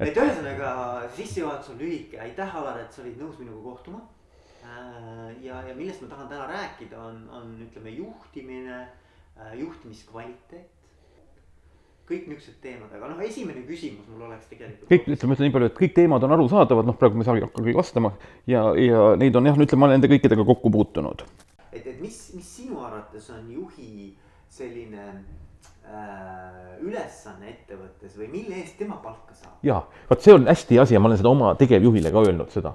et ühesõnaga sissejuhatus on lühike, aitäh, Alar, et sa olid nõus minuga kohtuma. ja, ja millest ma tahan täna rääkida, on, on ütleme juhtimine, juhtimiskvaliteet kõik niisugused teemad, aga noh, esimene küsimus mul oleks tegelikult. kõik, ütleme, ütlen nii palju, et kõik teemad on arusaadavad, noh, praegu me ei saa küll vastama ja, ja neid on jah, ütleme, ma olen nende kõikidega kokku puutunud. et, et mis, mis sinu arvates on juhi selline äh, ülesanne ettevõttes või mille eest tema palka saab? ja, vot see on hästi asi ja ma olen seda oma tegevjuhile ka öelnud seda.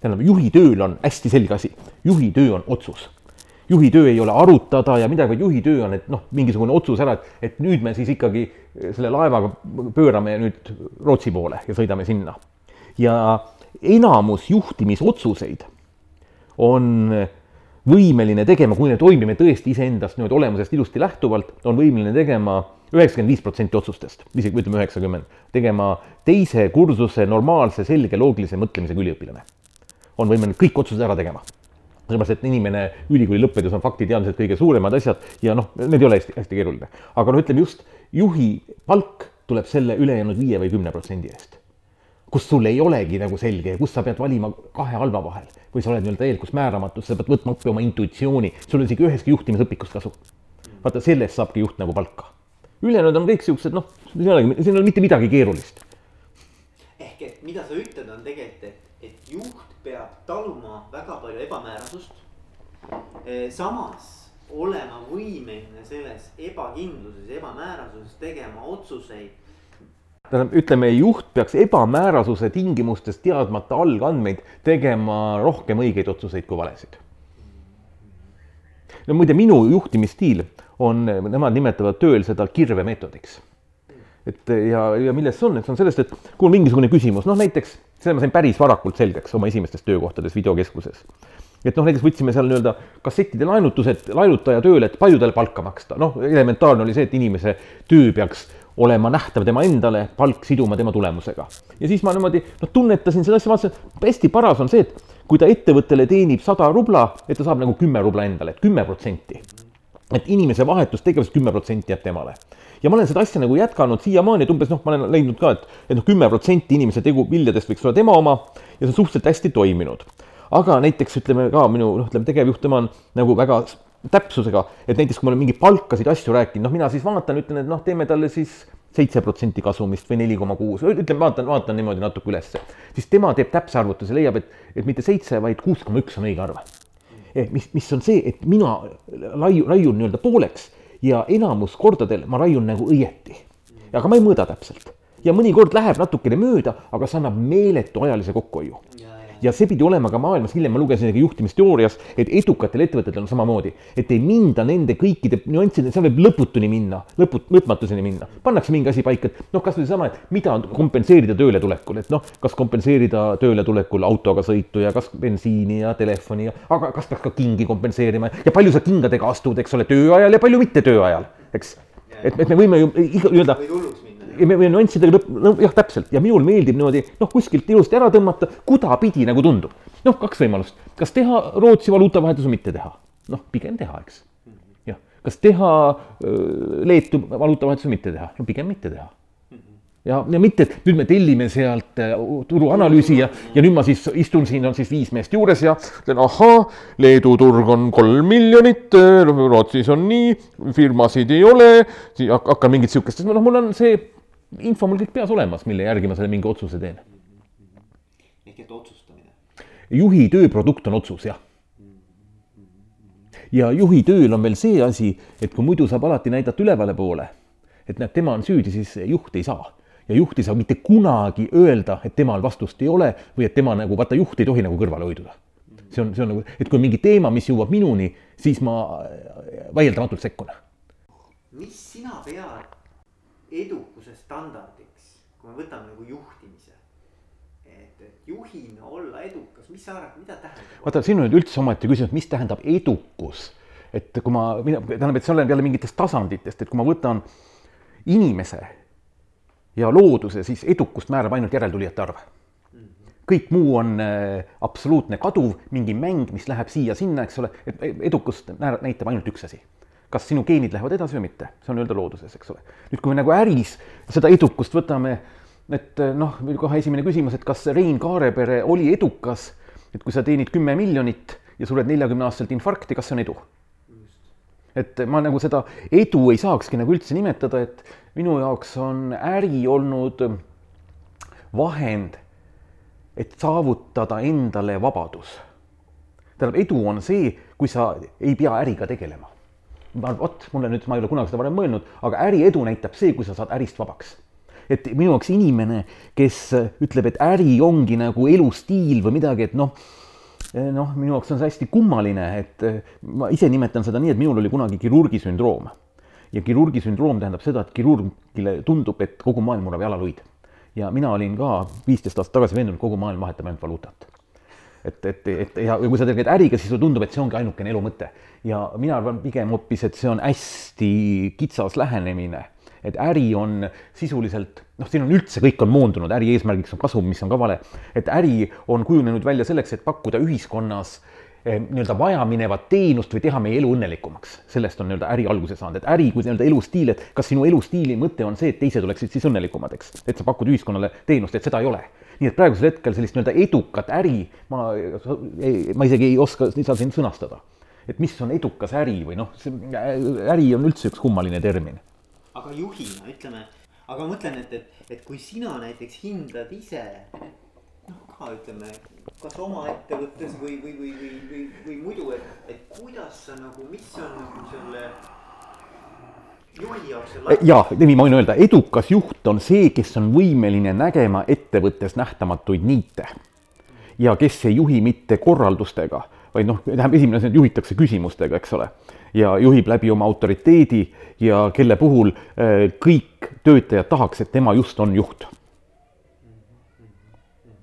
tähendab, juhi tööl on hästi selge asi, juhi töö on otsus juhi töö ei ole arutada ja midagi, vaid juhi töö on, et noh, mingisugune otsus ära, et, et nüüd me siis ikkagi selle laevaga pöörame nüüd Rootsi poole ja sõidame sinna. ja enamus juhtimisotsuseid on võimeline tegema, kui me toimime tõesti iseendast niimoodi olemusest ilusti lähtuvalt, on võimeline tegema üheksakümmend viis protsenti otsustest, isegi ütleme üheksakümmend, tegema teise kursuse normaalse, selge, loogilise mõtlemisega üliõpilane. on võimeline kõik otsused ära tegema sellepärast, et inimene ülikooli lõppedes on faktiteadmised kõige suuremad asjad ja noh, need ei ole hästi, hästi keeruline. aga noh, ütleme just juhi palk tuleb selle ülejäänud viie või kümne protsendi eest. Kus sul ei olegi nagu selge ja kus sa pead valima kahe halva vahel või sa oled nii-öelda täielikus määramatus, sa pead võtma õppi oma intuitsiooni, sul on isegi ühestki juhtimisõpikust kasu. vaata, sellest saabki juht nagu palka. ülejäänud on kõik siuksed, noh, siin ei olegi, siin ei ole mitte midagi keerulist. ehk et mida sa ütled, on tegelikult, et, et juht peab taluma väga palju ebamäärasust. Eh, samas olema võimeline selles ebakindluses, ebamäärasuses tegema otsuseid. Tähendab, ütleme, juht peaks ebamäärasuse tingimustes teadmata algandmeid tegema rohkem õigeid otsuseid kui valesid. no muide, minu juhtimisstiil on, nemad nimetavad tööl seda kirvemeetodiks et ja, ja milles see on, eks on sellest, et kui on mingisugune küsimus, noh näiteks, selle ma sain päris varakult selgeks oma esimestes töökohtades videokeskuses. et noh, näiteks võtsime seal nii-öelda kassettide laenutused, laenutaja tööle, et palju talle palka maksta, noh, elementaarne oli see, et inimese töö peaks olema nähtav tema endale, palk siduma tema tulemusega. ja siis ma niimoodi noh, tunnetasin seda asja, vaatasin, hästi paras on see, et kui ta ettevõttele teenib sada rubla, et ta saab nagu kümme rubla endale, et kümme protsenti. et inimese vahetustegevus kümme protsenti jääb temale ja ma olen seda asja nagu jätkanud siiamaani, et umbes noh, ma olen leidnud ka, et, et noh, kümme protsenti inimese tegu viljadest võiks olla tema oma ja see on suhteliselt hästi toiminud. aga näiteks ütleme ka minu noh, ütleme tegevjuht, tema on nagu väga täpsusega, et näiteks kui ma olen mingeid palkasid asju rääkinud, noh, mina siis vaatan, ütlen, et noh, teeme talle siis seitse protsenti kasumist või neli koma kuus, ütleme, vaatan, vaatan niimoodi natuke ülesse, siis tema teeb täpse arvutuse, leiab, et, et mitte seitse, vaid kuus koma üks on õige arv. Eh, mis, mis on see, et mina laiu, raiun nii-öelda pooleks ja enamus kordadel ma raiun nagu õieti. aga ma ei mõõda täpselt ja mõnikord läheb natukene mööda, aga see annab meeletu ajalise kokkuhoiu ja see pidi olema ka maailmas, hiljem ma lugesin isegi juhtimisteoorias, et edukatel ettevõtetel on samamoodi, et ei minda nende kõikide nüansside, seal võib lõputuni minna, lõput-, lõpmatuseni minna. pannakse mingi asi paika, et noh, kasvõi seesama, et mida kompenseerida tööletulekul, et noh, kas kompenseerida tööletulekul autoga sõitu ja kas bensiini ja telefoni ja, aga kas peaks ka kingi kompenseerima ja palju sa kingadega astud, eks ole, tööajal ja palju mitte tööajal, eks. et, et me võime ju nii-öelda ja me võime nüanssidega lõpp, jah, täpselt ja minul meeldib niimoodi noh, kuskilt ilusti ära tõmmata, kudapidi nagu tundub. noh, kaks võimalust, kas teha Rootsi valuutavahetus või mitte teha. noh, pigem teha, eks. jah, kas teha Leetu valuutavahetus või mitte teha, no pigem mitte teha ja, ja mitte, et nüüd me tellime sealt turuanalüüsi ja, ja nüüd ma siis istun siin, on siis viis meest juures ja ütlen ahaa, Leedu turg on kolm miljonit, Rootsis on nii, firmasid ei ole, hakkan mingit sihukest, noh, mul on see info mul kõik peas olemas, mille järgi ma selle mingi otsuse teen. ehk et otsustamine. juhi tööprodukt on otsus, jah. ja juhi tööl on veel see asi, et kui muidu saab alati näidata ülevale poole, et näed, tema on süüdi, siis juht ei saa ja juht ei saa mitte kunagi öelda, et temal vastust ei ole või et tema nagu, vaata, juht ei tohi nagu kõrvale hoiduda. see on, see on nagu, et kui mingi teema, mis jõuab minuni, siis ma vaieldamatult sekkun. mis sina pead edukuse standardiks, kui me võtame nagu juhtimise. et, et juhina olla edukas, mis sa arvad, mida tähendab? vaata, siin on nüüd üldse omaette küsimus, mis tähendab edukus. et kui ma, mina, tähendab, et see oleneb jälle mingitest tasanditest, et kui ma võtan inimese ja looduse, siis edukust määrab ainult järeltulijate arv kõik muu on äh, absoluutne kaduv, mingi mäng, mis läheb siia-sinna, eks ole, et edukust näitab ainult üks asi kas sinu geenid lähevad edasi või mitte, see on öelda looduses, eks ole. nüüd, kui me nagu äris seda edukust võtame et noh, kohe esimene küsimus, et kas Rein Kaarepere oli edukas, et kui sa teenid kümme miljonit ja sured neljakümne aastaselt infarkti, kas see on edu? et ma nagu seda edu ei saakski nagu üldse nimetada, et minu jaoks on äri olnud vahend, et saavutada endale vabadus. tähendab, edu on see, kui sa ei pea äriga tegelema. Vot, mulle nüüd, ma ei ole kunagi seda varem mõelnud, aga äriedu näitab see, kui sa saad ärist vabaks et minu jaoks inimene, kes ütleb, et äri ongi nagu elustiil või midagi, et noh, noh, minu jaoks on see hästi kummaline, et ma ise nimetan seda nii, et minul oli kunagi kirurgi sündroom. ja kirurgi sündroom tähendab seda, et kirurgile tundub, et kogu maailm murrab jalaluid ja mina olin ka viisteist aastat tagasi veendunud, kogu maailm vahetab ainult valuutat. Et, et, et ja kui sa tegeled äriga, siis sulle tundub, et see ongi ainukene elu mõte. ja mina arvan pigem hoopis, et see on hästi kitsas lähenemine. et äri on sisuliselt, noh, siin on üldse, kõik on moondunud, äri eesmärgiks on kasum, mis on ka vale. et äri on kujunenud välja selleks, et pakkuda ühiskonnas Eh, nii-öelda vajaminevat teenust või teha meie elu õnnelikumaks. sellest on nii-öelda äri alguse saanud, et äri kui nii-öelda elustiil, et kas sinu elustiili mõte on see, et teised oleksid siis õnnelikumad, eks. et sa pakud ühiskonnale teenust, et seda ei ole. nii et praegusel hetkel sellist nii-öelda edukat äri ma, ma isegi ei oska seda siin sõnastada. et mis on edukas äri või noh, äri on üldse üks kummaline termin. aga juhina ütleme, aga ma mõtlen, et, et, et kui sina näiteks hindad ise ka ütleme, kas oma ettevõttes või, või, või, või, või, või muidu, et, et kuidas sa nagu, mis on nagu selle juhi jaoks selle. ja, nii ma võin öelda, edukas juht on see, kes on võimeline nägema ettevõttes nähtamatuid niite. ja kes ei juhi mitte korraldustega, vaid noh, tähendab, esimene asi, et juhitakse küsimustega, eks ole. ja juhib läbi oma autoriteedi ja kelle puhul äh, kõik töötajad tahaks, et tema just on juht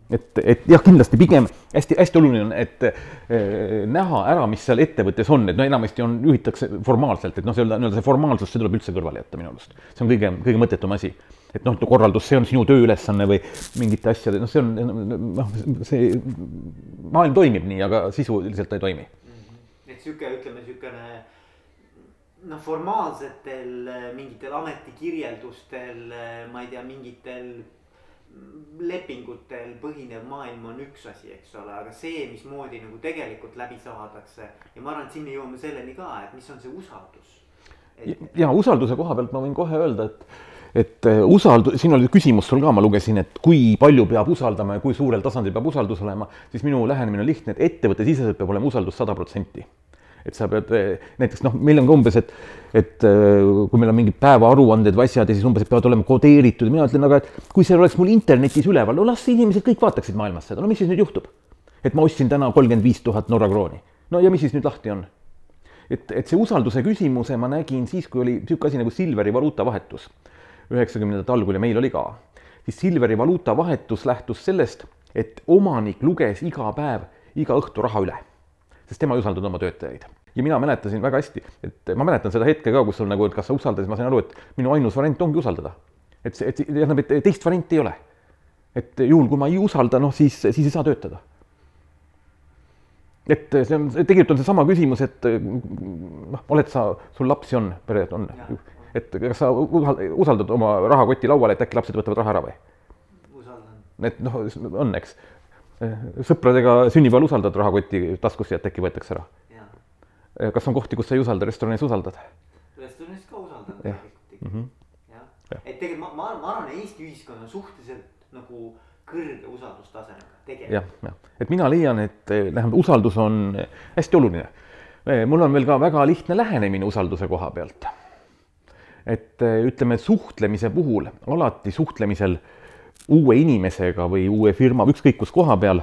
et, et jah, kindlasti pigem hästi-hästi oluline on, et eh, näha ära, mis seal ettevõttes on, et no enamasti on, juhitakse formaalselt, et noh, see nii-öelda see formaalsus, see tuleb üldse kõrvale jätta minu arust. see on kõige, kõige mõttetum asi. et noh, korraldus, see on sinu tööülesanne või mingite asjade, noh, see on noh, see maailm toimib nii, aga sisuliselt ta ei toimi. et sihuke, ütleme siukene noh, formaalsetel mingitel ametikirjeldustel, ma ei tea, mingitel lepingutel põhinev maailm on üks asi, eks ole, aga see, mismoodi nagu tegelikult läbi saadakse ja ma arvan, et siin me jõuame selleni ka, et mis on see usaldus. Et.... ja usalduse koha pealt ma võin kohe öelda, et, et äh, usaldus, siin oli küsimus sul ka, ma lugesin, et kui palju peab usaldama ja kui suurel tasandil peab usaldus olema, siis minu lähenemine on lihtne, et ettevõttesiseselt peab olema usaldus sada protsenti et sa pead näiteks noh, meil on ka umbes, et, et äh, kui meil on mingid päevaaruanded või asjad ja siis umbes, peavad olema kodeeritud ja mina ütlen, aga et kui see oleks mul internetis üleval, no las inimesed kõik vaataksid maailmas seda, no mis siis nüüd juhtub? et ma ostsin täna kolmkümmend viis tuhat Norra krooni. no ja mis siis nüüd lahti on? et, et see usalduse küsimuse ma nägin siis, kui oli niisugune asi nagu Silveri valuutavahetus. üheksakümnendate algul ja meil oli ka. siis Silveri valuutavahetus lähtus sellest, et omanik luges iga päev, iga õhtu raha üle sest tema ei usaldanud oma töötajaid. Ja mina mäletasin väga hästi, et ma mäletan seda hetke ka, kus sul nagu, et kas sa usaldad, siis ma sain aru, et minu ainus variant ongi usaldada. et see, et tähendab, et teist varianti ei ole. et juhul, kui ma ei usalda, noh siis, siis ei saa töötada. et see on, tegelikult on seesama küsimus, et noh, oled sa, sul lapsi on, pered on, et kas sa usaldad oma rahakoti lauale, et äkki lapsed võtavad raha ära või? usaldan. et noh, on, eks sõpradega sünnipäeval usaldad rahakotti taskusse et äkki võetakse ära? Kas on kohti, kus sa ei usalda, restoranis usaldad? restoranis ka usaldan tegelikult mm -hmm. jah ja., et tegelikult ma, ma, ma arvan, Eesti ühiskond on suhteliselt nagu kõrge usaldustasemega tegelikult. jah, jah, et mina leian, et tähendab, usaldus on hästi oluline. mul on veel ka väga lihtne lähenemine usalduse koha pealt. et ütleme, suhtlemise puhul alati suhtlemisel uue inimesega või uue firma, ükskõik kus koha peal,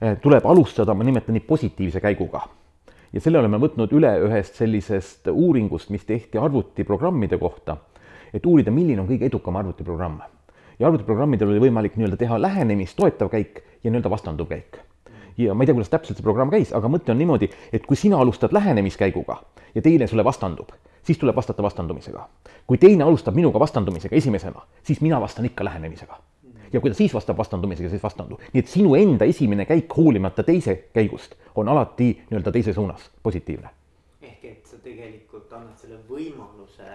eh, tuleb alustada, ma nimetan nii positiivse käiguga. Ja selle oleme võtnud üle ühest sellisest uuringust, mis tehti arvutiprogrammide kohta, et uurida, milline on kõige edukam arvutiprogramm. ja arvutiprogrammidel oli võimalik nii-öelda teha lähenemist toetav käik ja nii-öelda vastanduv käik ja ma ei tea, kuidas täpselt see programm käis, aga mõte on niimoodi, et kui sina alustad lähenemiskäiguga ja teine sulle vastandub, siis tuleb vastata vastandumisega. kui teine alustab minuga vastandumisega esimesena, siis mina vastan ikka lähenemisega. Ja kui ta siis vastab vastandumisega, siis vastandu. nii et sinu enda esimene käik hoolimata teise käigust on alati nii-öelda teise suunas, positiivne. ehk et sa tegelikult annad selle võimaluse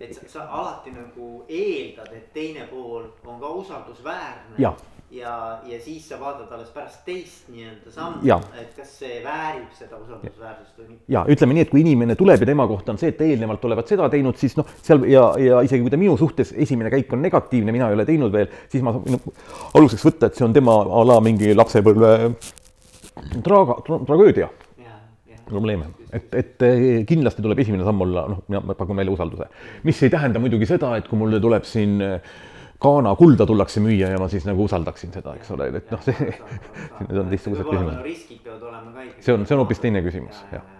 et sa, sa alati nagu eeldad, et teine pool on ka usaldusväärne. Jah. Ja, ja siis sa vaatad alles pärast teist nii-öelda sammu et kas see väärib seda usaldusväärsust või mitte. ja ütleme nii, et kui inimene tuleb ja tema kohta on see, et eelnevalt olevat seda teinud, siis noh, seal ja, ja isegi kui ta minu suhtes esimene käik on negatiivne, mina ei ole teinud veel, siis ma saan no, aluseks võtta, et see on tema a la mingi lapsepõlve traaga tra,, tragöödia probleeme, et, et eh, kindlasti tuleb esimene samm olla, noh, mina pakun välja usalduse. mis ei tähenda muidugi seda, et kui mulle tuleb siin eh, Ghana kulda tullakse müüa ja ma siis nagu usaldaksin seda, eks ole, et noh, see, need on teistsugused küsimused. riskid peavad olema ka ikkagi. see on, see on hoopis teine küsimus, jah.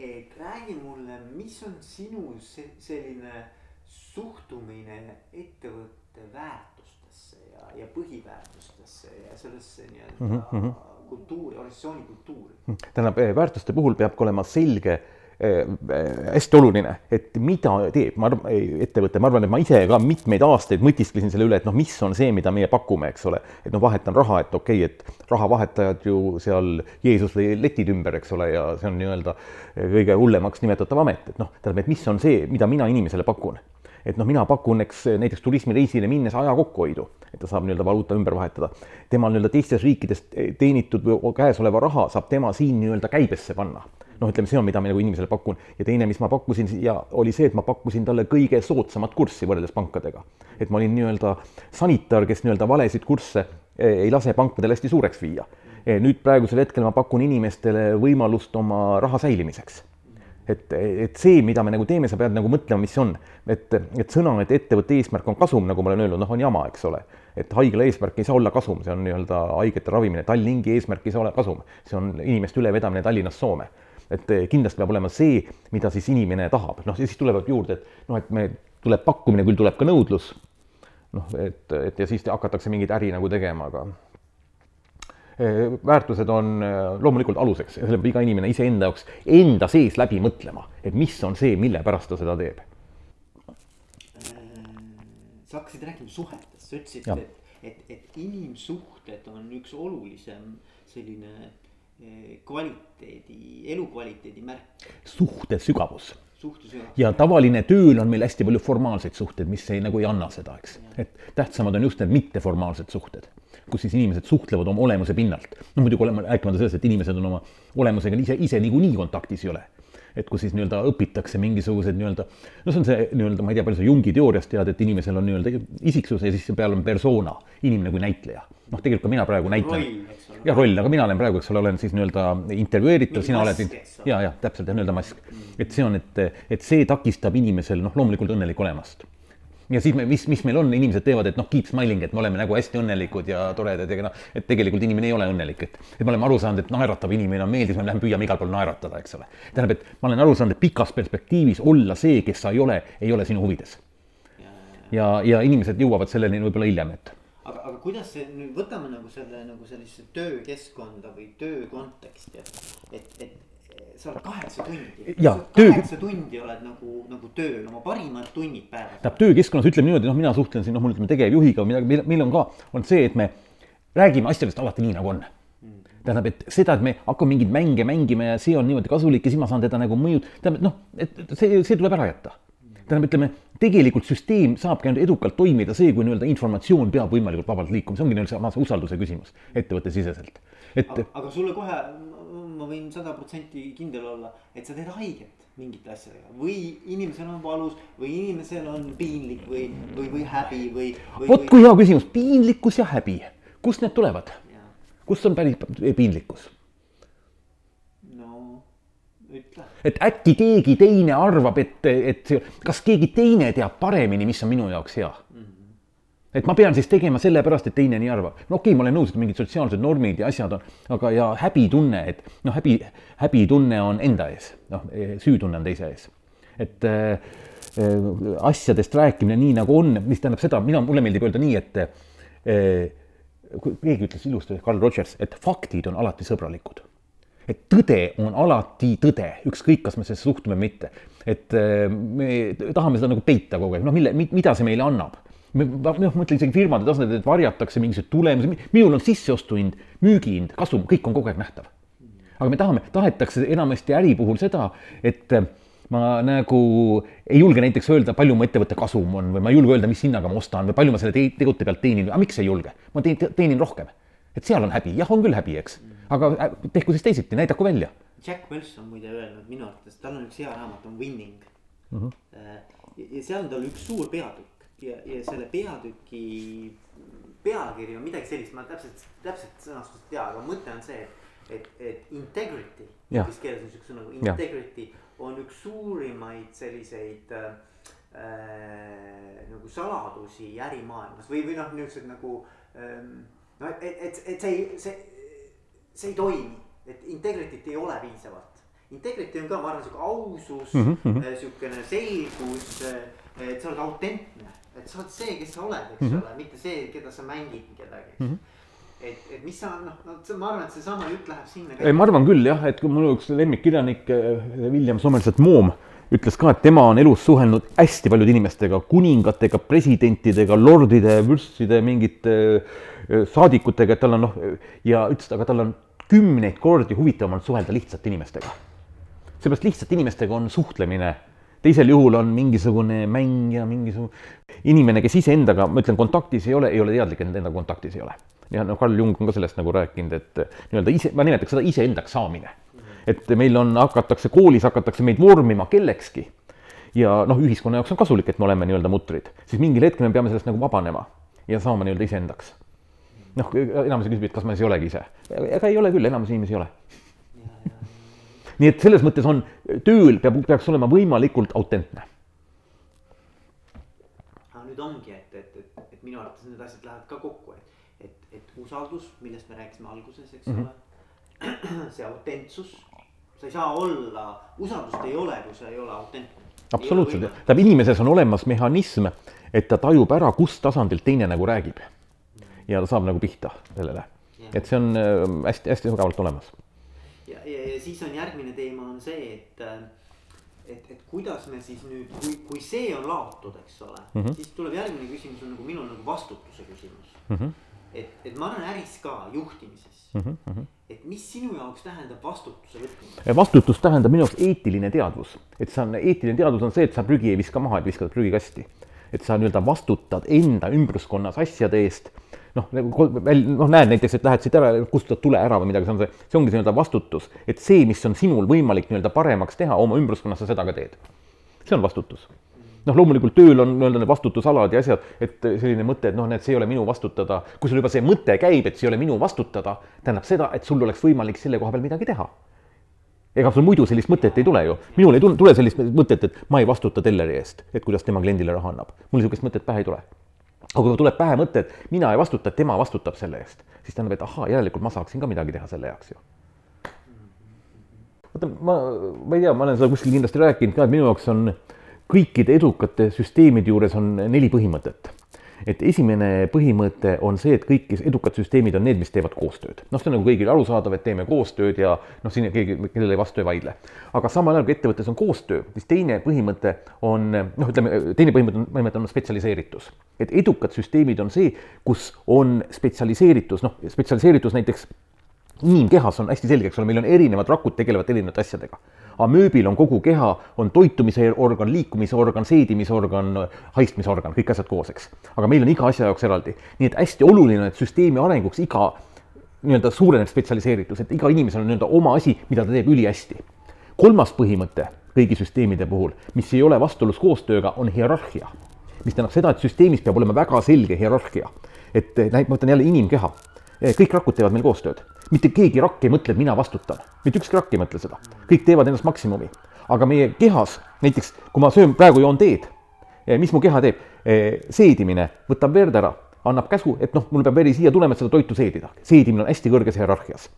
et räägi mulle, mis on sinu se- selline suhtumine ettevõtte väärtustesse ja, ja põhiväärtustesse ja sellesse nii-öelda mm -hmm. kultuuri, organisatsiooni kultuuri. tähendab, väärtuste puhul peab ka olema selge eh, hästi oluline, et mida teeb, ma ettevõte, ma arvan, et ma ise ka mitmeid aastaid mõtisklesin selle üle, et noh, mis on see, mida meie pakume, eks ole. et noh, vahetan raha, et okei okay,, et rahavahetajad ju seal Jeesus lõi letid ümber, eks ole, ja see on nii-öelda kõige hullemaks nimetatav amet, et noh, tähendab, et mis on see, mida mina inimesele pakun et noh, mina pakun, eks näiteks turismireisile minnes aja kokkuhoidu, et ta saab nii-öelda valuuta ümber vahetada. tema nii-öelda teistes riikides teenitud või käesoleva raha saab tema siin nii-öelda käibesse panna. Noh, ütleme, see on, mida ma nagu inimesele pakun ja teine, mis ma pakkusin ja oli see, et ma pakkusin talle kõige soodsamat kurssi võrreldes pankadega. et ma olin nii-öelda sanitar, kes nii-öelda valesid kursse eh, ei lase pankadel hästi suureks viia. nüüd praegusel hetkel ma pakun inimestele võimalust oma raha säilimiseks et, et see, mida me nagu teeme, sa pead nagu mõtlema, mis see on. et, et sõna, et ettevõtte eesmärk on kasum, nagu ma olen öelnud, noh, on jama, eks ole. et haigla eesmärk ei saa olla kasum, see on nii-öelda haigete ravimine, Tallinki eesmärk ei saa olla kasum, see on inimeste ülevedamine Tallinnast Soome. Et kindlasti peab olema see, mida siis inimene tahab, noh, ja siis tulevad juurde, et noh, et me, tuleb pakkumine, küll tuleb ka nõudlus. noh, et, et ja siis hakatakse mingit äri nagu tegema, aga väärtused on loomulikult aluseks ja selle peab iga inimene iseenda jaoks enda sees läbi mõtlema, et mis on see, mille pärast ta seda teeb. sa hakkasid rääkima suhetest, sa ütlesid, et, et, et inimsuhted on üks olulisem selline eh, kvaliteedi, elukvaliteedi märk, suhte sügavus ja tavaline tööl on meil hästi palju formaalseid suhteid, mis ei nagu ei anna seda, eks. et tähtsamad on just need mitteformaalsed suhted, kus siis inimesed suhtlevad oma olemuse pinnalt. no muidugi olema rääkimata sellest, et inimesed on oma olemusega ise, ise niikuinii kontaktis ei ole. et kus siis nii-öelda õpitakse mingisugused nii-öelda, no see on see nii-öelda, ma ei tea, palju sa Jungi teooriast tead, et inimesel on nii-öelda isiksus ja siis peal on persona, inimene kui näitleja. Noh, tegelikult ka mina praegu näitlen ja roll, aga mina olen praegu, eks ole, olen siis nii-öelda intervjueeritav, sina oled, ja, ja täpselt ja nii-öelda mask. et see on, et, et see takistab inimesel noh, loomulikult õnnelik olemast. ja siis me, mis, mis meil on, inimesed teevad, et noh, keep smiling, et me oleme nagu hästi õnnelikud ja toredad ja noh, et tegelikult inimene ei ole õnnelik, et, et me oleme aru saanud, et naeratav inimene on meeldiv, me läheme püüame igal pool naeratada, eks ole. tähendab, et ma olen aru saanud, et pikas perspektiivis olla see, kes sa ei ole, ei ole sinu huvides. ja, ja inimesed jõuavad selleni võib-olla hiljem, et aga, aga kuidas see nüüd võtame nagu selle nagu sellisesse töökeskkonda või töö konteksti, et, et, et sa oled kaheksa tundi. Jaa, töö- kaheksa tundi oled nagu, nagu tööl, oma parimad tunnid päevas. tähendab töökeskkonnas ütleme niimoodi, noh, mina suhtlen siin noh, mul ütleme tegevjuhiga, mida, meil, on ka, on see, et me räägime asjadest alati nii, nagu on. tähendab, et seda, et me hakkame mingeid mänge mängima ja see on niimoodi kasulik ja siis ma saan teda nagu mõju, tähendab, noh, et see, see tuleb ära jätta. tähendab, ütleme tegelikult süsteem saabki ainult edukalt toimida see, kui nii-öelda informatsioon peab võimalikult vabalt liikuma, see ongi nii-öelda see usalduse küsimus ettevõttesiseselt. et aga, sulle kohe, ma võin sada protsenti kindel olla, et sa teed haiget mingite asjadega või inimesel on valus või inimesel on piinlik või, või, või häbi või, või. vot kui hea küsimus, piinlikkus ja häbi, kust need tulevad? Kust on päris piinlikkus? Et äkki keegi teine arvab, et, et kas keegi teine teab paremini, mis on minu jaoks hea. et ma pean siis tegema sellepärast, et teine nii arvab. no okei okay,, ma olen nõus, et mingid sotsiaalsed normid ja asjad on, aga ja häbitunne, et noh, häbi, häbitunne on enda ees, noh, süütunne on teise ees. et äh, asjadest rääkimine nii nagu on, mis tähendab seda, mina, mulle meeldib öelda nii, et äh, keegi ütles ilusti, Carl Rogers, et faktid on alati sõbralikud et tõde on alati tõde, ükskõik, kas me sellesse suhtume või mitte. et äh, me tahame seda nagu peita kogu aeg, noh, mille, mida see meile annab? me, noh, mõtlen isegi firmade tasandil, et varjatakse mingisuguseid tulemusi, minul on sisseostuhind, müügihind, kasum, kõik on kogu aeg nähtav. aga me tahame, tahetakse enamasti äri puhul seda, et äh, ma nagu ei julge näiteks öelda, palju mu ettevõtte kasum on või ma ei julge öelda, mis hinnaga ma ostan või palju ma selle te tegude pealt teenin, aga miks ei julge? ma teen, teenin rohkem. et seal on häbi, jah, on küll häbi, eks, aga äh, tehku siis teisiti, näidaku välja. Jack Welch on muide öelnud minu arvates, tal on üks hea raamat, on Winning mm. -hmm. ja, seal on tal üks suur peatükk ja, ja selle peatüki pealkiri on midagi sellist, ma täpselt, täpselt sõnastust ei tea, aga mõte on see, et, et, et integrity. inglise keeles on siukse nagu integrity ja on üks suurimaid selliseid äh, äh, nagu saladusi ärimaailmas või, või noh, niisugused nagu ähm,. no et, et, et, see see, see ei toimi, et integrity't ei ole piisavalt. Integrity on ka, ma arvan, sihuke ausus mm, -hmm. sihukene selgus, äh, et sa oled autentne, et sa oled see, kes sa oled, eks mm -hmm. ole, mitte see, keda sa mängid kedagi mm. -hmm et, et mis sa noh, no ma arvan, et seesama jutt läheb sinna. ei, ma arvan küll jah, et kui mul üks lemmikkirjanik eh, William Somerset Moom ütles ka, et tema on elus suhelnud hästi paljude inimestega, kuningatega, presidentidega, lordide, vürstide, mingite saadikutega, et tal on noh ja ütles, aga tal on kümneid kordi huvitavam on suhelda lihtsate inimestega. seepärast lihtsate inimestega on suhtlemine teisel juhul on mingisugune mäng ja mingisugune inimene, kes iseendaga, ma ütlen, kontaktis ei ole, ei ole teadlik, et endaga kontaktis ei ole ja noh, Carl Jung on ka sellest nagu rääkinud, et nii-öelda ise, ma nimetaks seda iseendaks saamine. et meil on, hakatakse koolis, hakatakse meid vormima kellekski ja noh, ühiskonna jaoks on kasulik, et me oleme nii-öelda mutrid, siis mingil hetkel me peame sellest nagu vabanema ja saama nii-öelda iseendaks. Noh, enamus küsib, et kas ma siis ei olegi ise, ega ei ole küll, enamus inimesi ei ole. nii et selles mõttes on, tööl peab, peaks olema võimalikult autentne. aga nüüd ongi, et, et, et, et minu arvates need asjad lähevad ka kokku, et usaldus, millest me rääkisime alguses, eks mm -hmm. ole. see autentsus, sa ei saa olla, usaldust ei ole, kui sa ei ole autentne. absoluutselt, tähendab inimeses on olemas mehhanism, et ta tajub ära, kust tasandilt teine nagu räägib. Ja ta saab nagu pihta sellele, et see on hästi-hästi äh, sügavalt olemas. ja, ja, ja siis on järgmine teema on see, et äh, et, et kuidas me siis nüüd, kui, kui see on laotud, eks ole mm, -hmm. siis tuleb järgmine küsimus on nagu minul nagu vastutuse küsimus mm. -hmm et, et ma arvan äris ka, juhtimises mm. -hmm. et mis sinu jaoks tähendab vastutuse võtmine? vastutus tähendab minu jaoks eetiline teadvus, et see on, eetiline teadvus on see, et sa prügi ei viska maha, et viskad prügikasti. et sa nii-öelda vastutad enda ümbruskonnas asjade eest noh, nagu noh, näed näiteks, et lähed siit ära, kustutad tule ära või midagi, see on see, see ongi nii-öelda vastutus, et see, mis on sinul võimalik nii-öelda paremaks teha oma ümbruskonnas, sa seda ka teed. see on vastutus. Noh, loomulikult tööl on nii-öelda need vastutusalad ja asjad, et selline mõte, et noh, näed, see ei ole minu vastutada, kui sul juba see mõte käib, et see ei ole minu vastutada, tähendab seda, et sul oleks võimalik selle koha peal midagi teha. ega sul muidu sellist mõtet ei tule ju, minul ei tule sellist mõtet, et ma ei vastuta telleri eest, et kuidas tema kliendile raha annab, mul niisugust mõtet pähe ei tule aga kui tuleb pähe mõte, et mina ei vastuta, tema vastutab selle eest, siis tähendab, et ahaa, järelikult ma saaksin ka midagi teha selle jaoks ju. vaata, ma, ma ei tea, ma olen seda kuskil kindlasti rääkinud ka, et minu jaoks on kõikide edukate süsteemide juures on neli põhimõtet. Et esimene põhimõte on see, et kõik edukad süsteemid on need, mis teevad koostööd. noh, see on nagu kõigile arusaadav, et teeme koostööd ja noh, siin keegi, kellele vastu ei vaidle. aga samal ajal, kui ettevõttes on koostöö, siis teine põhimõte on noh, ütleme teine põhimõte, põhimõte on spetsialiseeritus. et edukad süsteemid on see, kus on spetsialiseeritus, noh, spetsialiseeritus näiteks inimkehas on hästi selge, eks ole, meil on erinevad rakud tegelevad erinevate asjadega. Amööbil on kogu keha, on toitumise organ, liikumisorgan, seedimisorgan, haistmisorgan, kõik asjad koos, eks. aga meil on iga asja jaoks eraldi. nii et hästi oluline et süsteemi arenguks iga nii-öelda suureneb spetsialiseeritus, et iga inimesel on nii-öelda oma asi, mida ta teeb ülihästi. kolmas põhimõte kõigi süsteemide puhul, mis ei ole vastuolus koostööga, on hierarhia. mis tähendab seda, et süsteemis peab olema väga selge hierarhia. et näit-, ma võtan jälle inimkeha. Kõik rakud teevad meil koostööd mitte keegi rakk ei mõtle, et mina vastutan, mitte ükski rakk ei mõtle seda, kõik teevad endast maksimumi. aga meie kehas, näiteks kui ma söön, praegu joon teed, eh, mis mu keha teeb? Eh, seedimine võtab verd ära, annab käsu, et noh, mul peab veri siia tulema, et seda toitu seedida. seedimine on hästi kõrges hierarhias.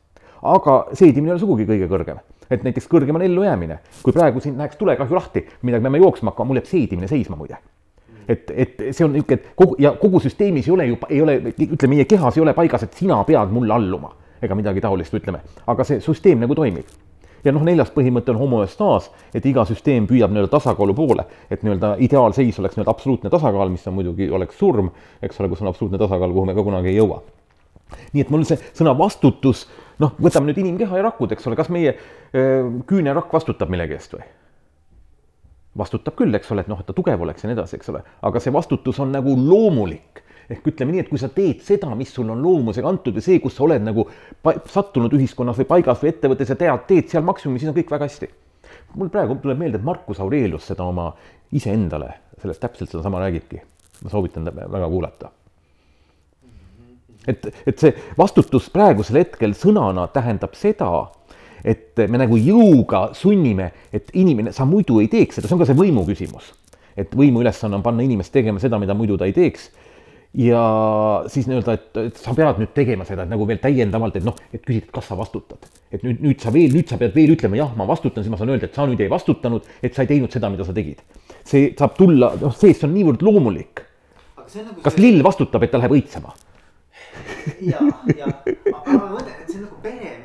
aga seedimine ei ole sugugi kõige kõrgem, et näiteks kõrgem on ellujäämine. kui praegu siin läheks tulekahju lahti, midagi peame jooksma hakkama, mul jääb seedimine seisma muide et, et see on niisugune, et kogu ja kogu süsteemis ei ole ju, ei ole, ütleme, meie kehas ei ole paigas, et sina pead mulle alluma ega midagi taolist, ütleme, aga see süsteem nagu toimib ja noh, neljas põhimõte on homoöstaas, et iga süsteem püüab nii-öelda tasakaalu poole, et nii-öelda ideaalseis oleks nii-öelda absoluutne tasakaal, mis on muidugi, oleks surm, eks ole, kus on absoluutne tasakaal, kuhu me ka kunagi ei jõua. nii et mul see sõna vastutus, noh, võtame nüüd inimkeha ja rakud, eks ole, kas meie öö, küünerakk vastutab millegi eest või? Vastutab küll, eks ole, et noh, et ta tugev oleks ja nii edasi, eks ole, aga see vastutus on nagu loomulik ehk ütleme nii, et kui sa teed seda, mis sul on loomusega antud ja see, kus sa oled nagu sattunud ühiskonnas või paigas või ettevõttes ja tead, teed seal maksimumi, siis on kõik väga hästi. mul praegu tuleb meelde, et Markus Aurelius seda oma iseendale, sellest täpselt sedasama räägibki. ma soovitan väga kuulata. et, et see vastutus praegusel hetkel sõnana tähendab seda, et me nagu jõuga sunnime, et inimene, sa muidu ei teeks seda, see on ka see võimu küsimus. et võimu ülesanne on panna inimest tegema seda, mida muidu ta ei teeks. ja siis nii-öelda, et, et sa pead nüüd tegema seda, et nagu veel täiendavalt, et noh, et küsid, kas sa vastutad. et nüüd, nüüd sa veel, nüüd sa pead veel ütlema, jah, ma vastutan, siis ma saan öelda, et sa nüüd ei vastutanud, et sa ei teinud seda, mida sa tegid. see saab tulla, noh, seest on niivõrd loomulik. Nagu kas see... lill vastutab, et ta läheb õitsema? ja, ja, aga ma mõtlen, et see on nagu tunne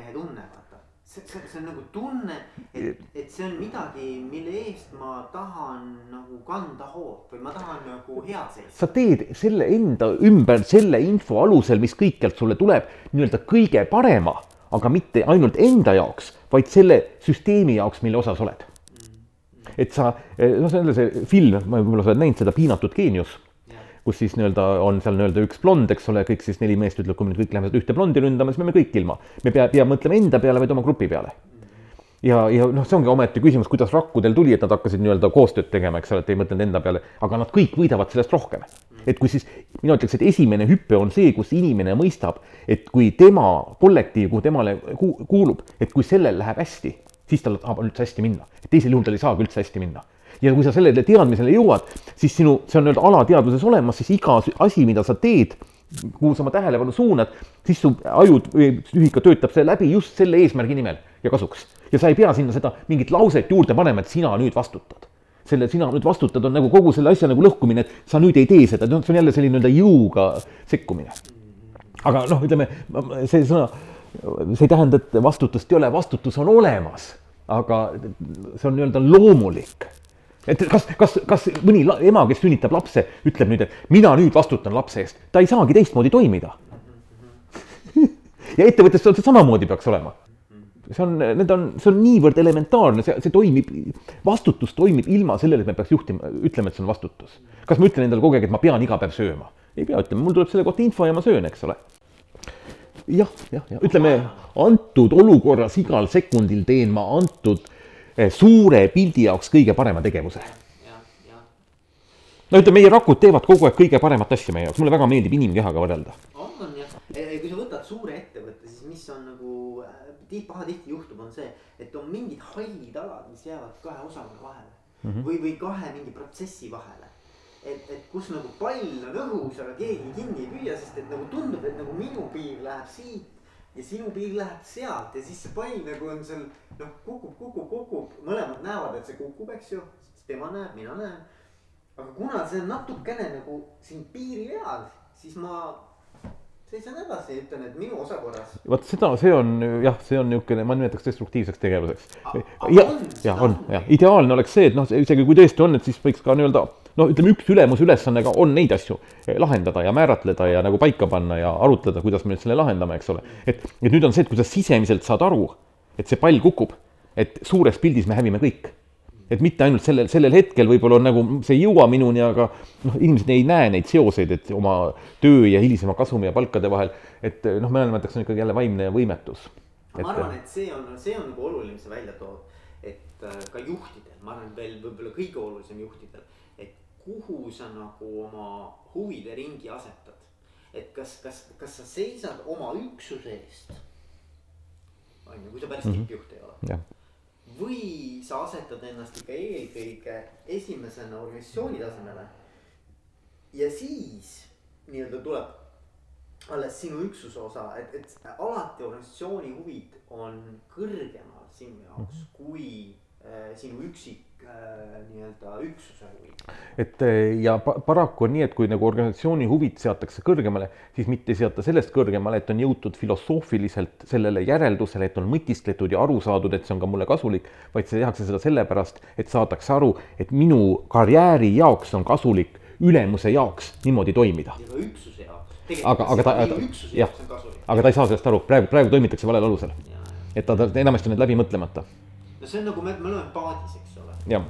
see, see, see on nagu tunne, et, et see on midagi, mille eest ma tahan nagu kanda hoolt või ma tahan nagu head seista. sa teed selle enda ümber selle info alusel, mis kõikjalt sulle tuleb, nii-öelda kõige parema, aga mitte ainult enda jaoks, vaid selle süsteemi jaoks, mille osas oled. et sa, noh, see on see film, võib-olla sa oled näinud seda Piinatud geenius kus siis nii-öelda on seal nii-öelda üks blond, eks ole, kõik siis neli meest ütleb, kui me kõik läheme ühte blondi ründama, siis me oleme kõik ilma. me pea, pea mõtlema enda peale, vaid oma grupi peale. ja, ja noh, see ongi omaette küsimus, kuidas rakkudel tuli, et nad hakkasid nii-öelda koostööd tegema, eks ole, et ei mõtelnud enda peale, aga nad kõik võidavad sellest rohkem. et kui siis, mina ütleks, et esimene hüpe on see, kus inimene mõistab, et kui tema kollektiiv, kuhu temale kuulub, et kui sellel läheb hästi, siis tal saab üldse hästi minna. teisel juhul tal ei saagi üldse hästi minna ja kui sa sellele teadmisele jõuad, siis sinu, see on nii-öelda alateadvuses olemas, siis iga asi, mida sa teed, kuhu sa oma tähelepanu suunad, siis su aju või ühika töötab see läbi just selle eesmärgi nimel ja kasuks. ja sa ei pea sinna seda mingit lauset juurde panema, et sina nüüd vastutad. selle sina nüüd vastutad on nagu kogu selle asja nagu lõhkumine, et sa nüüd ei tee seda, see on jälle selline nii-öelda jõuga sekkumine. aga noh, ütleme see sõna, see ei tähenda, et vastutust ei ole, vastutus on olemas, aga see on nii-öelda loomulik et kas, kas, kas mõni ema, kes sünnitab lapse, ütleb nüüd, et mina nüüd vastutan lapse eest, ta ei saagi teistmoodi toimida ja ettevõttes see samamoodi peaks olema. see on, need on, see on niivõrd elementaarne, see, see toimib, vastutus toimib ilma sellele, et me peaks juhtima, ütlema, et see on vastutus. kas ma ütlen endale kogu aeg, et ma pean iga päev sööma? ei pea ütlema, mul tuleb selle kohta info ja ma söön, eks ole jah, jah, jah, ütleme antud olukorras igal sekundil teen ma antud suure pildi jaoks kõige parema tegevuse. no ütleme, meie rakud teevad kogu aeg kõige paremat asja meie jaoks, mulle väga meeldib inimkehaga võrrelda. on, on jah, kui sa võtad suure ettevõtte, siis mis on nagu äh, pahatihti juhtub, on see, et on mingid hallid alad, mis jäävad kahe osakonna vahele mm -hmm. või, või kahe mingi protsessi vahele et, et kus nagu pall on õhus, aga keegi kinni ei püüa, sest et nagu tundub, et nagu minu piir läheb siit ja sinu piir läheb sealt ja siis see pall nagu on seal noh, kukub, kukub, kukub, mõlemad näevad, et see kukub, eks ju, tema näeb, mina näen. aga kuna see on natukene nagu siin piiri peal, siis ma seisan edasi ja ütlen, et minu osa korras. vot seda, see on jah, see on niisugune, ma nimetaks destruktiivseks tegevuseks. ja, ja on, jah, ideaalne oleks see, et noh, isegi kui tõesti on, et siis võiks ka nii-öelda no ütleme, üks ülemuse ülesanne ka on neid asju eh, lahendada ja määratleda ja nagu paika panna ja arutleda, kuidas me nüüd selle lahendame, eks ole. et, et nüüd on see, et kui sa sisemiselt saad aru, et see pall kukub, et suures pildis me hävime kõik. et mitte ainult sellel, sellel hetkel võib-olla on nagu see ei jõua minuni, aga noh, inimesed ei näe neid seoseid, et oma töö ja hilisema kasumi ja palkade vahel, et noh, mina nimetaks, on ikkagi jälle vaimne võimetus. ma arvan, et see on, see on nagu oluline, mis sa välja tood, et ka juhtidel, ma arvan, veel võib-olla kõige olulisem juhtidel kuhu sa nagu oma huvide ringi asetad. et kas, kas, kas sa seisad oma üksuse eest. on ju, kui sa päris mm -hmm. tippjuht ei ole. või sa asetad ennast ikka eelkõige esimesena organisatsiooni tasemele. ja siis nii-öelda tuleb alles sinu üksuse osa, et, et alati organisatsiooni huvid on kõrgemal sinu jaoks mm -hmm. kui sinu üksik Äh, nii-öelda üksuse huvi. et äh, ja paraku on nii, et kui nagu organisatsiooni huvid seatakse kõrgemale, siis mitte ei seata sellest kõrgemale, et on jõutud filosoofiliselt sellele järeldusele, et on mõtiskletud ja aru saadud, et see on ka mulle kasulik, vaid see tehakse seda sellepärast, et saadakse aru, et minu karjääri jaoks on kasulik ülemuse jaoks niimoodi toimida. ja ka üksuse jaoks. aga, aga ta, jah, aga ta ei saa sellest aru, praegu, praegu toimitakse valel alusel. et ta, ta enamasti on need läbi mõtlemata. No see on nagu me, me oleme paadis, eks jah.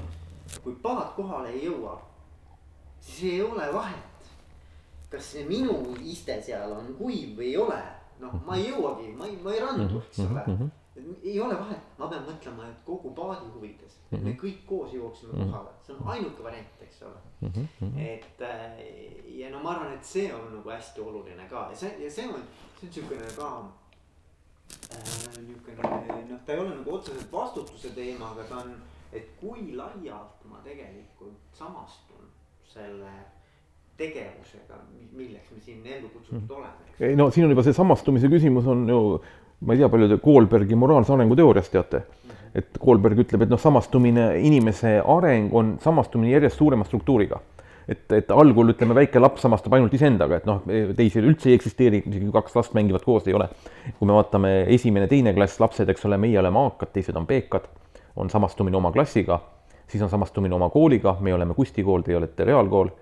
kui paat kohale ei jõua, siis ei ole vahet. kas see minu iste seal on kuiv või ei ole, noh, ma ei jõuagi, ma ei, ma ei randu, eks ole mm. -hmm ei ole vahet, ma pean mõtlema, et kogu paadi huvides mm, -hmm. me kõik koos jõuaksime mm -hmm. kohale, see on ainuke variant, eks ole mm. -hmm. et äh, ja no ma arvan, et see on nagu hästi oluline ka ja see, ja see on, see on siukene ka äh, niukene noh, ta ei ole nagu otseselt vastutuse teema, aga ta on, et kui laialt ma tegelikult samastun selle tegevusega, milleks me siin ellu kutsutud mm. oleme. ei no siin on juba see samastumise küsimus on ju, ma ei tea, palju te Koolbergi moraalse arengu teooriast teate mm. -hmm. et Koolberg ütleb, et noh, samastumine, inimese areng on samastumine järjest suurema struktuuriga et, et algul ütleme, väike laps samastab ainult iseendaga, et noh, teisi üldse ei eksisteeri, isegi kaks last mängivad koos, ei ole. kui me vaatame esimene, teine klass, lapsed, eks ole, meie oleme A-kad, teised on B-kad, on samastumine oma klassiga, siis on samastumine oma kooliga, me oleme Kusti kool, teie olete reaalkool.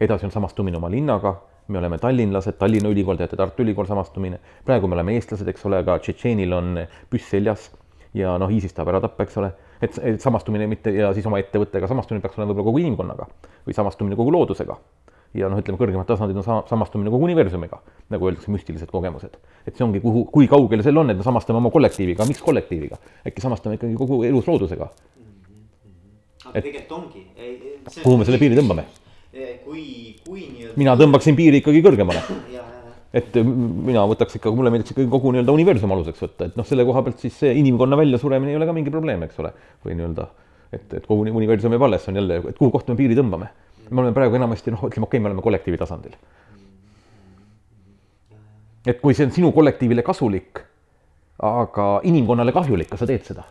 Edasi on samastumine oma linnaga, me oleme tallinlased, Tallinna Ülikool, teate Tartu Ülikool samastumine, praegu me oleme eestlased, eks ole, aga Tšetšeenil on püss seljas ja noh, ISIS tahab ära tappa, eks ole, et, et samastumine mitte ja siis oma ettevõttega samastumine peaks olema võib-olla kogu inimkonnaga või samastumine kogu loodusega. ja noh, ütleme kõrgemad tasandid on sama, samastumine kogu universumiga, nagu öeldakse, müstilised kogemused. et see ongi, kuhu, kui kaugel seal on, et me samastame oma kollektiiviga, miks kollektiiviga, äkki samastame ikkagi kogu elus loodusega. aga et, tegelikult ongi. kuhu me selle piiri tõmbame kui, kui nii-öelda. mina tõmbaksin piiri ikkagi kõrgemale. Et mina võtaks ikka, mulle meeldiks ikkagi kogu nii-öelda universum aluseks võtta, et noh, selle koha pealt siis see inimkonna väljasuremine ei ole ka mingi probleem, eks ole. või nii-öelda, et, et kogu universum jääb alles, on jälle, et kuhu kohta me piiri tõmbame. me oleme praegu enamasti noh, ütleme okei okay,, me oleme kollektiivi tasandil. et kui see on sinu kollektiivile kasulik, aga inimkonnale kahjulik, kas sa teed seda?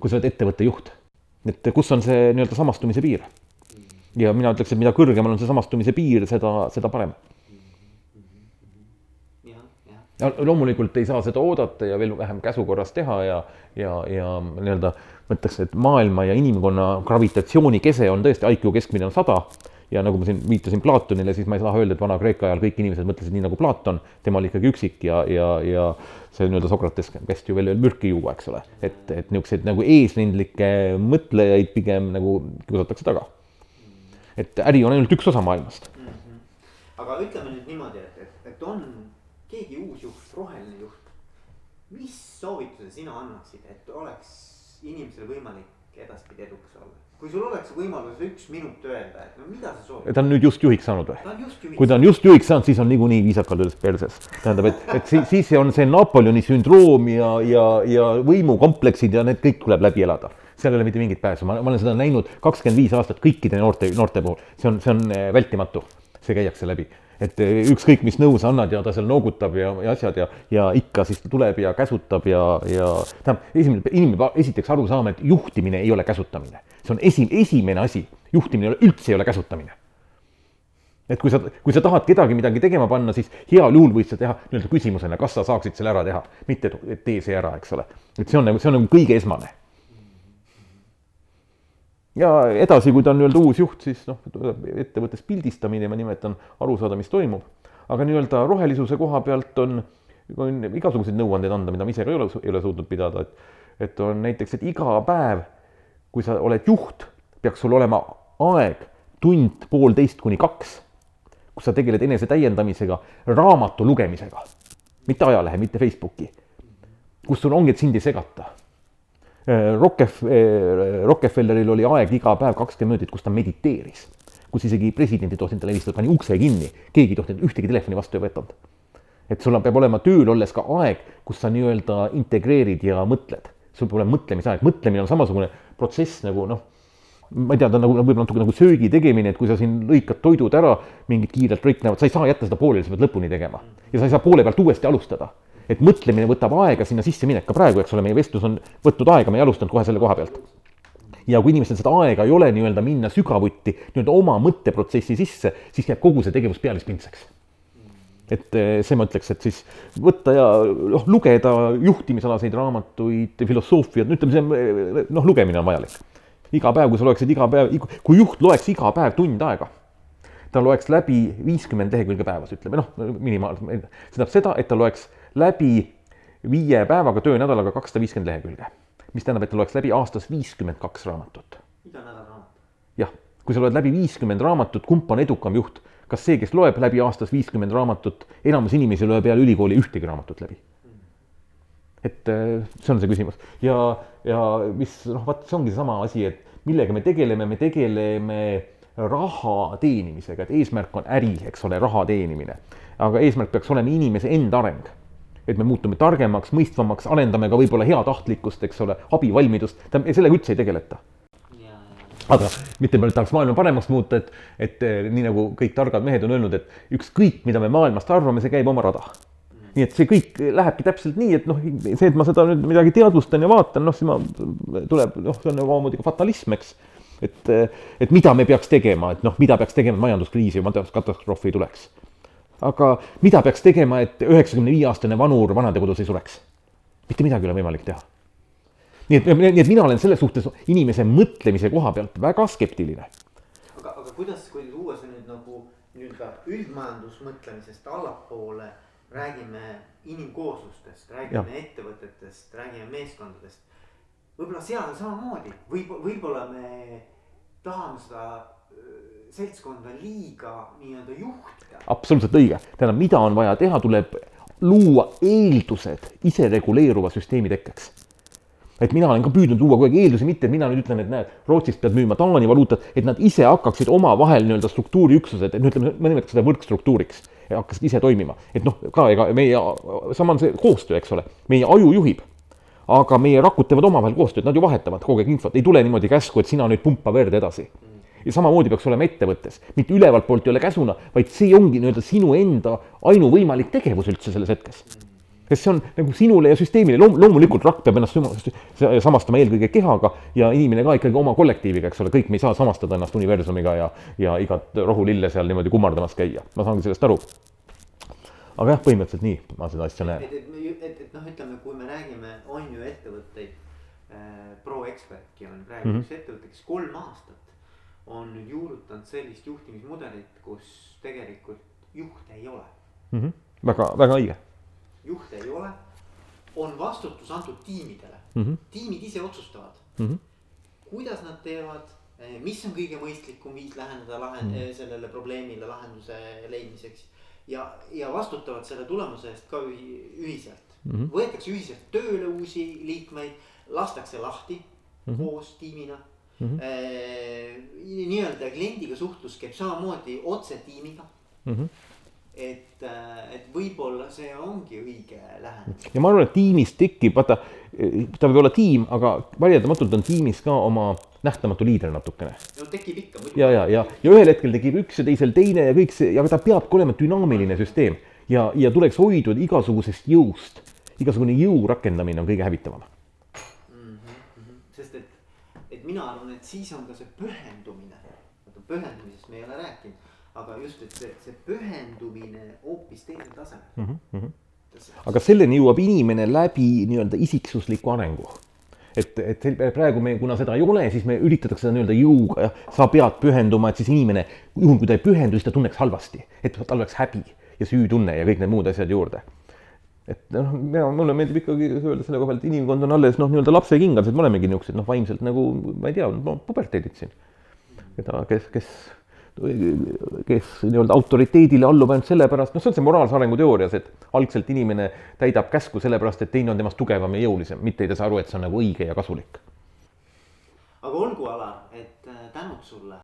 kui sa oled ettevõtte juht, et kus on see nii-öelda samastumise piir ja mina ütleks, et mida kõrgemal on see samastumise piir, seda, seda parem. Ja loomulikult ei saa seda oodata ja veel vähem käsu korras teha ja, ja, ja nii-öelda ma ütleks, et maailma ja inimkonna gravitatsiooni kese on tõesti, IQ keskmine on sada ja nagu ma siin viitasin Platonile, siis ma ei saa öelda, et Vana-Kreeka ajal kõik inimesed mõtlesid nii nagu Platon, tema oli ikkagi üksik ja, ja, ja see nii-öelda Sokrates kästi ju veel mürki juua, eks ole. et, et niisuguseid nagu eesrindlikke mõtlejaid pigem nagu kiusatakse taga et äri on ainult üks osa maailmast mm. -hmm. aga ütleme nüüd niimoodi, et, et, et on keegi uus juht, roheline juht. mis soovituse sina annaksid, et oleks inimesel võimalik edaspidi edukas olla? kui sul oleks võimalus üks minut öelda, et no mida sa soovid? ta on nüüd just juhiks saanud või? kui ta on just juhiks saanud, siis on niikuinii viisakalt öeldes perses. tähendab, et, et siis, siis on see Napoleoni sündroom ja, ja, ja võimukompleksid ja need kõik tuleb läbi elada seal ei ole mitte mingit pääsu, ma, ma olen seda näinud kakskümmend viis aastat kõikide noorte, noorte puhul, see on, see on eh, vältimatu, see käiakse läbi. Et eh, ükskõik, mis nõu sa annad ja ta seal noogutab ja, ja asjad ja, ja ikka siis ta tuleb ja käsutab ja, ja tähendab, esimene, inimene peab esiteks aru saama, et juhtimine ei ole käsutamine. see on esi, esimene asi, juhtimine üldse ei ole käsutamine et kui sa, kui sa tahad kedagi midagi tegema panna, siis heal juhul võid sa teha nii-öelda küsimusena, kas sa saaksid selle ära teha, mitte et tee see ära, eks ole. et see on nagu, see on nagu kõige esmane ja edasi, kui ta on nii-öelda uus juht, siis noh, ettevõttes pildistamine, ma nimetan, aru saada, mis toimub. aga nii-öelda rohelisuse koha pealt on, on igasuguseid nõuandeid anda, mida ma ise ka ei ole, ei ole suutnud pidada, et et on näiteks, et iga päev, kui sa oled juht, peaks sul olema aeg tund, poolteist kuni kaks, kus sa tegeled enese täiendamisega, raamatu lugemisega, mitte ajalehe, mitte Facebooki, kus sul ongi, et sind ei segata Rockef-, äh, Rockefelleril oli aeg iga päev kakskümmend minutit, kus ta mediteeris. kus isegi president ei tohtinud talle helistada, pani ukse kinni, keegi ei tohtinud ühtegi telefoni vastu ei võtnud. et sul peab olema tööl olles ka aeg, kus sa nii-öelda integreerid ja mõtled. sul peab olema mõtlemisaeg, mõtlemine on samasugune protsess nagu noh, ma ei tea, ta on nagu võib-olla natuke nagu söögi tegemine, et kui sa siin lõikad toidud ära, mingid kiirelt lõiknevad, sa ei saa jätta seda pooleli, sa pead lõpuni tegema. ja sa ei saa poole pealt uuesti alustada et mõtlemine võtab aega sinna sisse minek, ka praegu, eks ole, meie vestlus on võtnud aega, me ei alustanud kohe selle koha pealt. ja kui inimestel seda aega ei ole nii-öelda minna sügavuti nii-öelda oma mõtteprotsessi sisse, siis jääb kogu see tegevus pealispindseks. et eh, see ma ütleks, et siis võtta ja noh, lugeda juhtimisalaseid raamatuid, filosoofiat, ütleme, see noh, lugemine on vajalik. iga päev, kui sa loeksid iga päev, kui juht loeks iga päev tund aega ta loeks läbi viiskümmend lehekülge päevas, ütleme noh, minimaalselt, see tähendab seda, et ta loeks läbi viie päevaga, töönädalaga kakssada viiskümmend lehekülge. mis tähendab, et ta loeks läbi aastas viiskümmend kaks raamatut. iga nädal raamat. jah, kui sa loed läbi viiskümmend raamatut, kumb on edukam juht, kas see, kes loeb läbi aastas viiskümmend raamatut, enamus inimesi loeb peale ülikooli ühtegi raamatut läbi. et äh, see on see küsimus ja, ja mis noh, vaat see ongi seesama asi, et millega me tegeleme, me tegeleme raha teenimisega, et eesmärk on äri, eks ole, raha teenimine. aga eesmärk peaks olema inimese enda areng. Et me muutume targemaks, mõistvamaks, arendame ka võib-olla heatahtlikkust, eks ole, abivalmidust, sellega üldse ei tegeleta aga mitte me tahaks maailma paremaks muuta, et, et eh, nii nagu kõik targad mehed on öelnud, et ükskõik, mida me maailmast arvame, see käib oma rada. nii et see kõik lähebki täpselt nii, et noh, see, et ma seda nüüd midagi teadvustan ja vaatan, noh, siis ma, tuleb, noh, see on nagu omamoodi ka fatalism, eks. et, et mida me peaks tegema, et noh, mida peaks tegema, et majanduskriisi või majanduskatastroofi ei tuleks. Aga mida peaks tegema, et üheksakümne viie aastane vanur vanadekodus ei sureks? mitte midagi ei ole võimalik teha nii et, nii et mina olen selles suhtes inimese mõtlemise koha pealt väga skeptiline. aga, aga kuidas, kui tuua see nüüd nagu nii-öelda üldmajandusmõtlemisest allapoole, räägime inimkooslustest, räägime ettevõtetest, räägime meeskondadest. võib-olla seal on samamoodi, võib, võib-olla me tahame seda seltskonda liiga nii-öelda juhtida. absoluutselt õige, tähendab, mida on vaja teha, tuleb luua eeldused isereguleeruva süsteemi tekkeks et mina olen ka püüdnud luua kogu aeg eeldusi, mitte mina nüüd ütlen, et näed, Rootsist pead müüma Taani valuutat, et nad ise hakkaksid omavahel nii-öelda struktuuriüksused, et no ütleme, ma nimetaks seda võrkstruktuuriks hakkasid ise toimima, et noh, ka ega meie, sama on see koostöö, eks ole, meie aju juhib. aga meie rakud teevad omavahel koostööd, nad ju vahetavad kogu aeg infot, ei tule niimoodi käsku, et sina nüüd pumpa verd edasi. Ja samamoodi peaks olema ettevõttes, mitte ülevalt poolt ei ole käsuna, vaid see ongi nii-öelda sinu enda ainuvõimalik tegevus üldse selles hetkes sest see on nagu sinule ja süsteemile Loom,, loomulikult rakk peab ennast samastama eelkõige kehaga ja inimene ka ikkagi oma kollektiiviga, eks ole, kõik me ei saa samastada ennast universumiga ja, ja igat rohulille seal niimoodi kummardamas käia, ma saangi sellest aru. aga jah, põhimõtteliselt nii ma seda asja näen. et, et, et, et, noh, ütleme, kui me räägime, on ju ettevõtteid äh,. ProExpertki on praegu mm. -hmm. üks ettevõte, kes kolm aastat on nüüd juurutanud sellist juhtimismudelit, kus tegelikult juhte ei ole. Mhm. väga, väga õige juhte ei ole, on vastutus antud tiimidele mm. -hmm. tiimid ise otsustavad Mm -hmm. kuidas nad teevad, mis on kõige mõistlikum viis läheneda lahen- mm., sellele probleemile lahenduse leidmiseks. ja, ja vastutavad selle tulemuse eest ka ühi-, ühiselt mm. -hmm. võetakse ühiselt tööle uusi liikmeid, lastakse lahti mm -hmm. koos tiimina mm. -hmm.. nii-öelda kliendiga suhtlus käib samamoodi otse tiimiga Mm -hmm. et, et võib-olla see ongi õige lähenemine. ja ma arvan, et tiimis tekib, vaata, ta võib olla tiim, aga vaieldamatult on tiimis ka oma nähtamatu liider natukene. no tekib ikka. ja, ja, ja, ja ühel hetkel tekib üks ja teisel teine ja kõik see, aga ta peabki olema dünaamiline süsteem ja, ja tuleks hoiduda igasugusest jõust. igasugune jõu rakendamine on kõige hävitavam. mm. -hmm. sest et, et mina arvan, et siis on ka see pühendumine, vaata pühendumisest me ei ole rääkinud, aga just, et see, see pühendumine hoopis teisel tasemel. aga selleni jõuab inimene läbi nii-öelda isiksusliku arengu. Et, et praegu me, kuna seda ei ole, siis me üritatakse seda nii-öelda jõuga, sa pead pühenduma, et siis inimene, juhul kui ta ei pühendu, siis ta tunneks halvasti, et tal oleks häbi ja süütunne ja kõik need muud asjad juurde. Et noh, mina, mulle meeldib ikkagi öelda selle koha pealt, inimkond on alles noh, nii-öelda lapsekingades, me olemegi niisugused noh, vaimselt nagu ma ei tea, puberteedid siin. keda, kes, kes, kes nii-öelda autoriteedile allub ainult sellepärast, noh, see on see moraalse arengu teoorias, et algselt inimene täidab käsku sellepärast, et teine on temast tugevam ja jõulisem, mitte ei ta saa aru, et see on nagu õige ja kasulik aga olgu, Alar, et äh, tänud sulle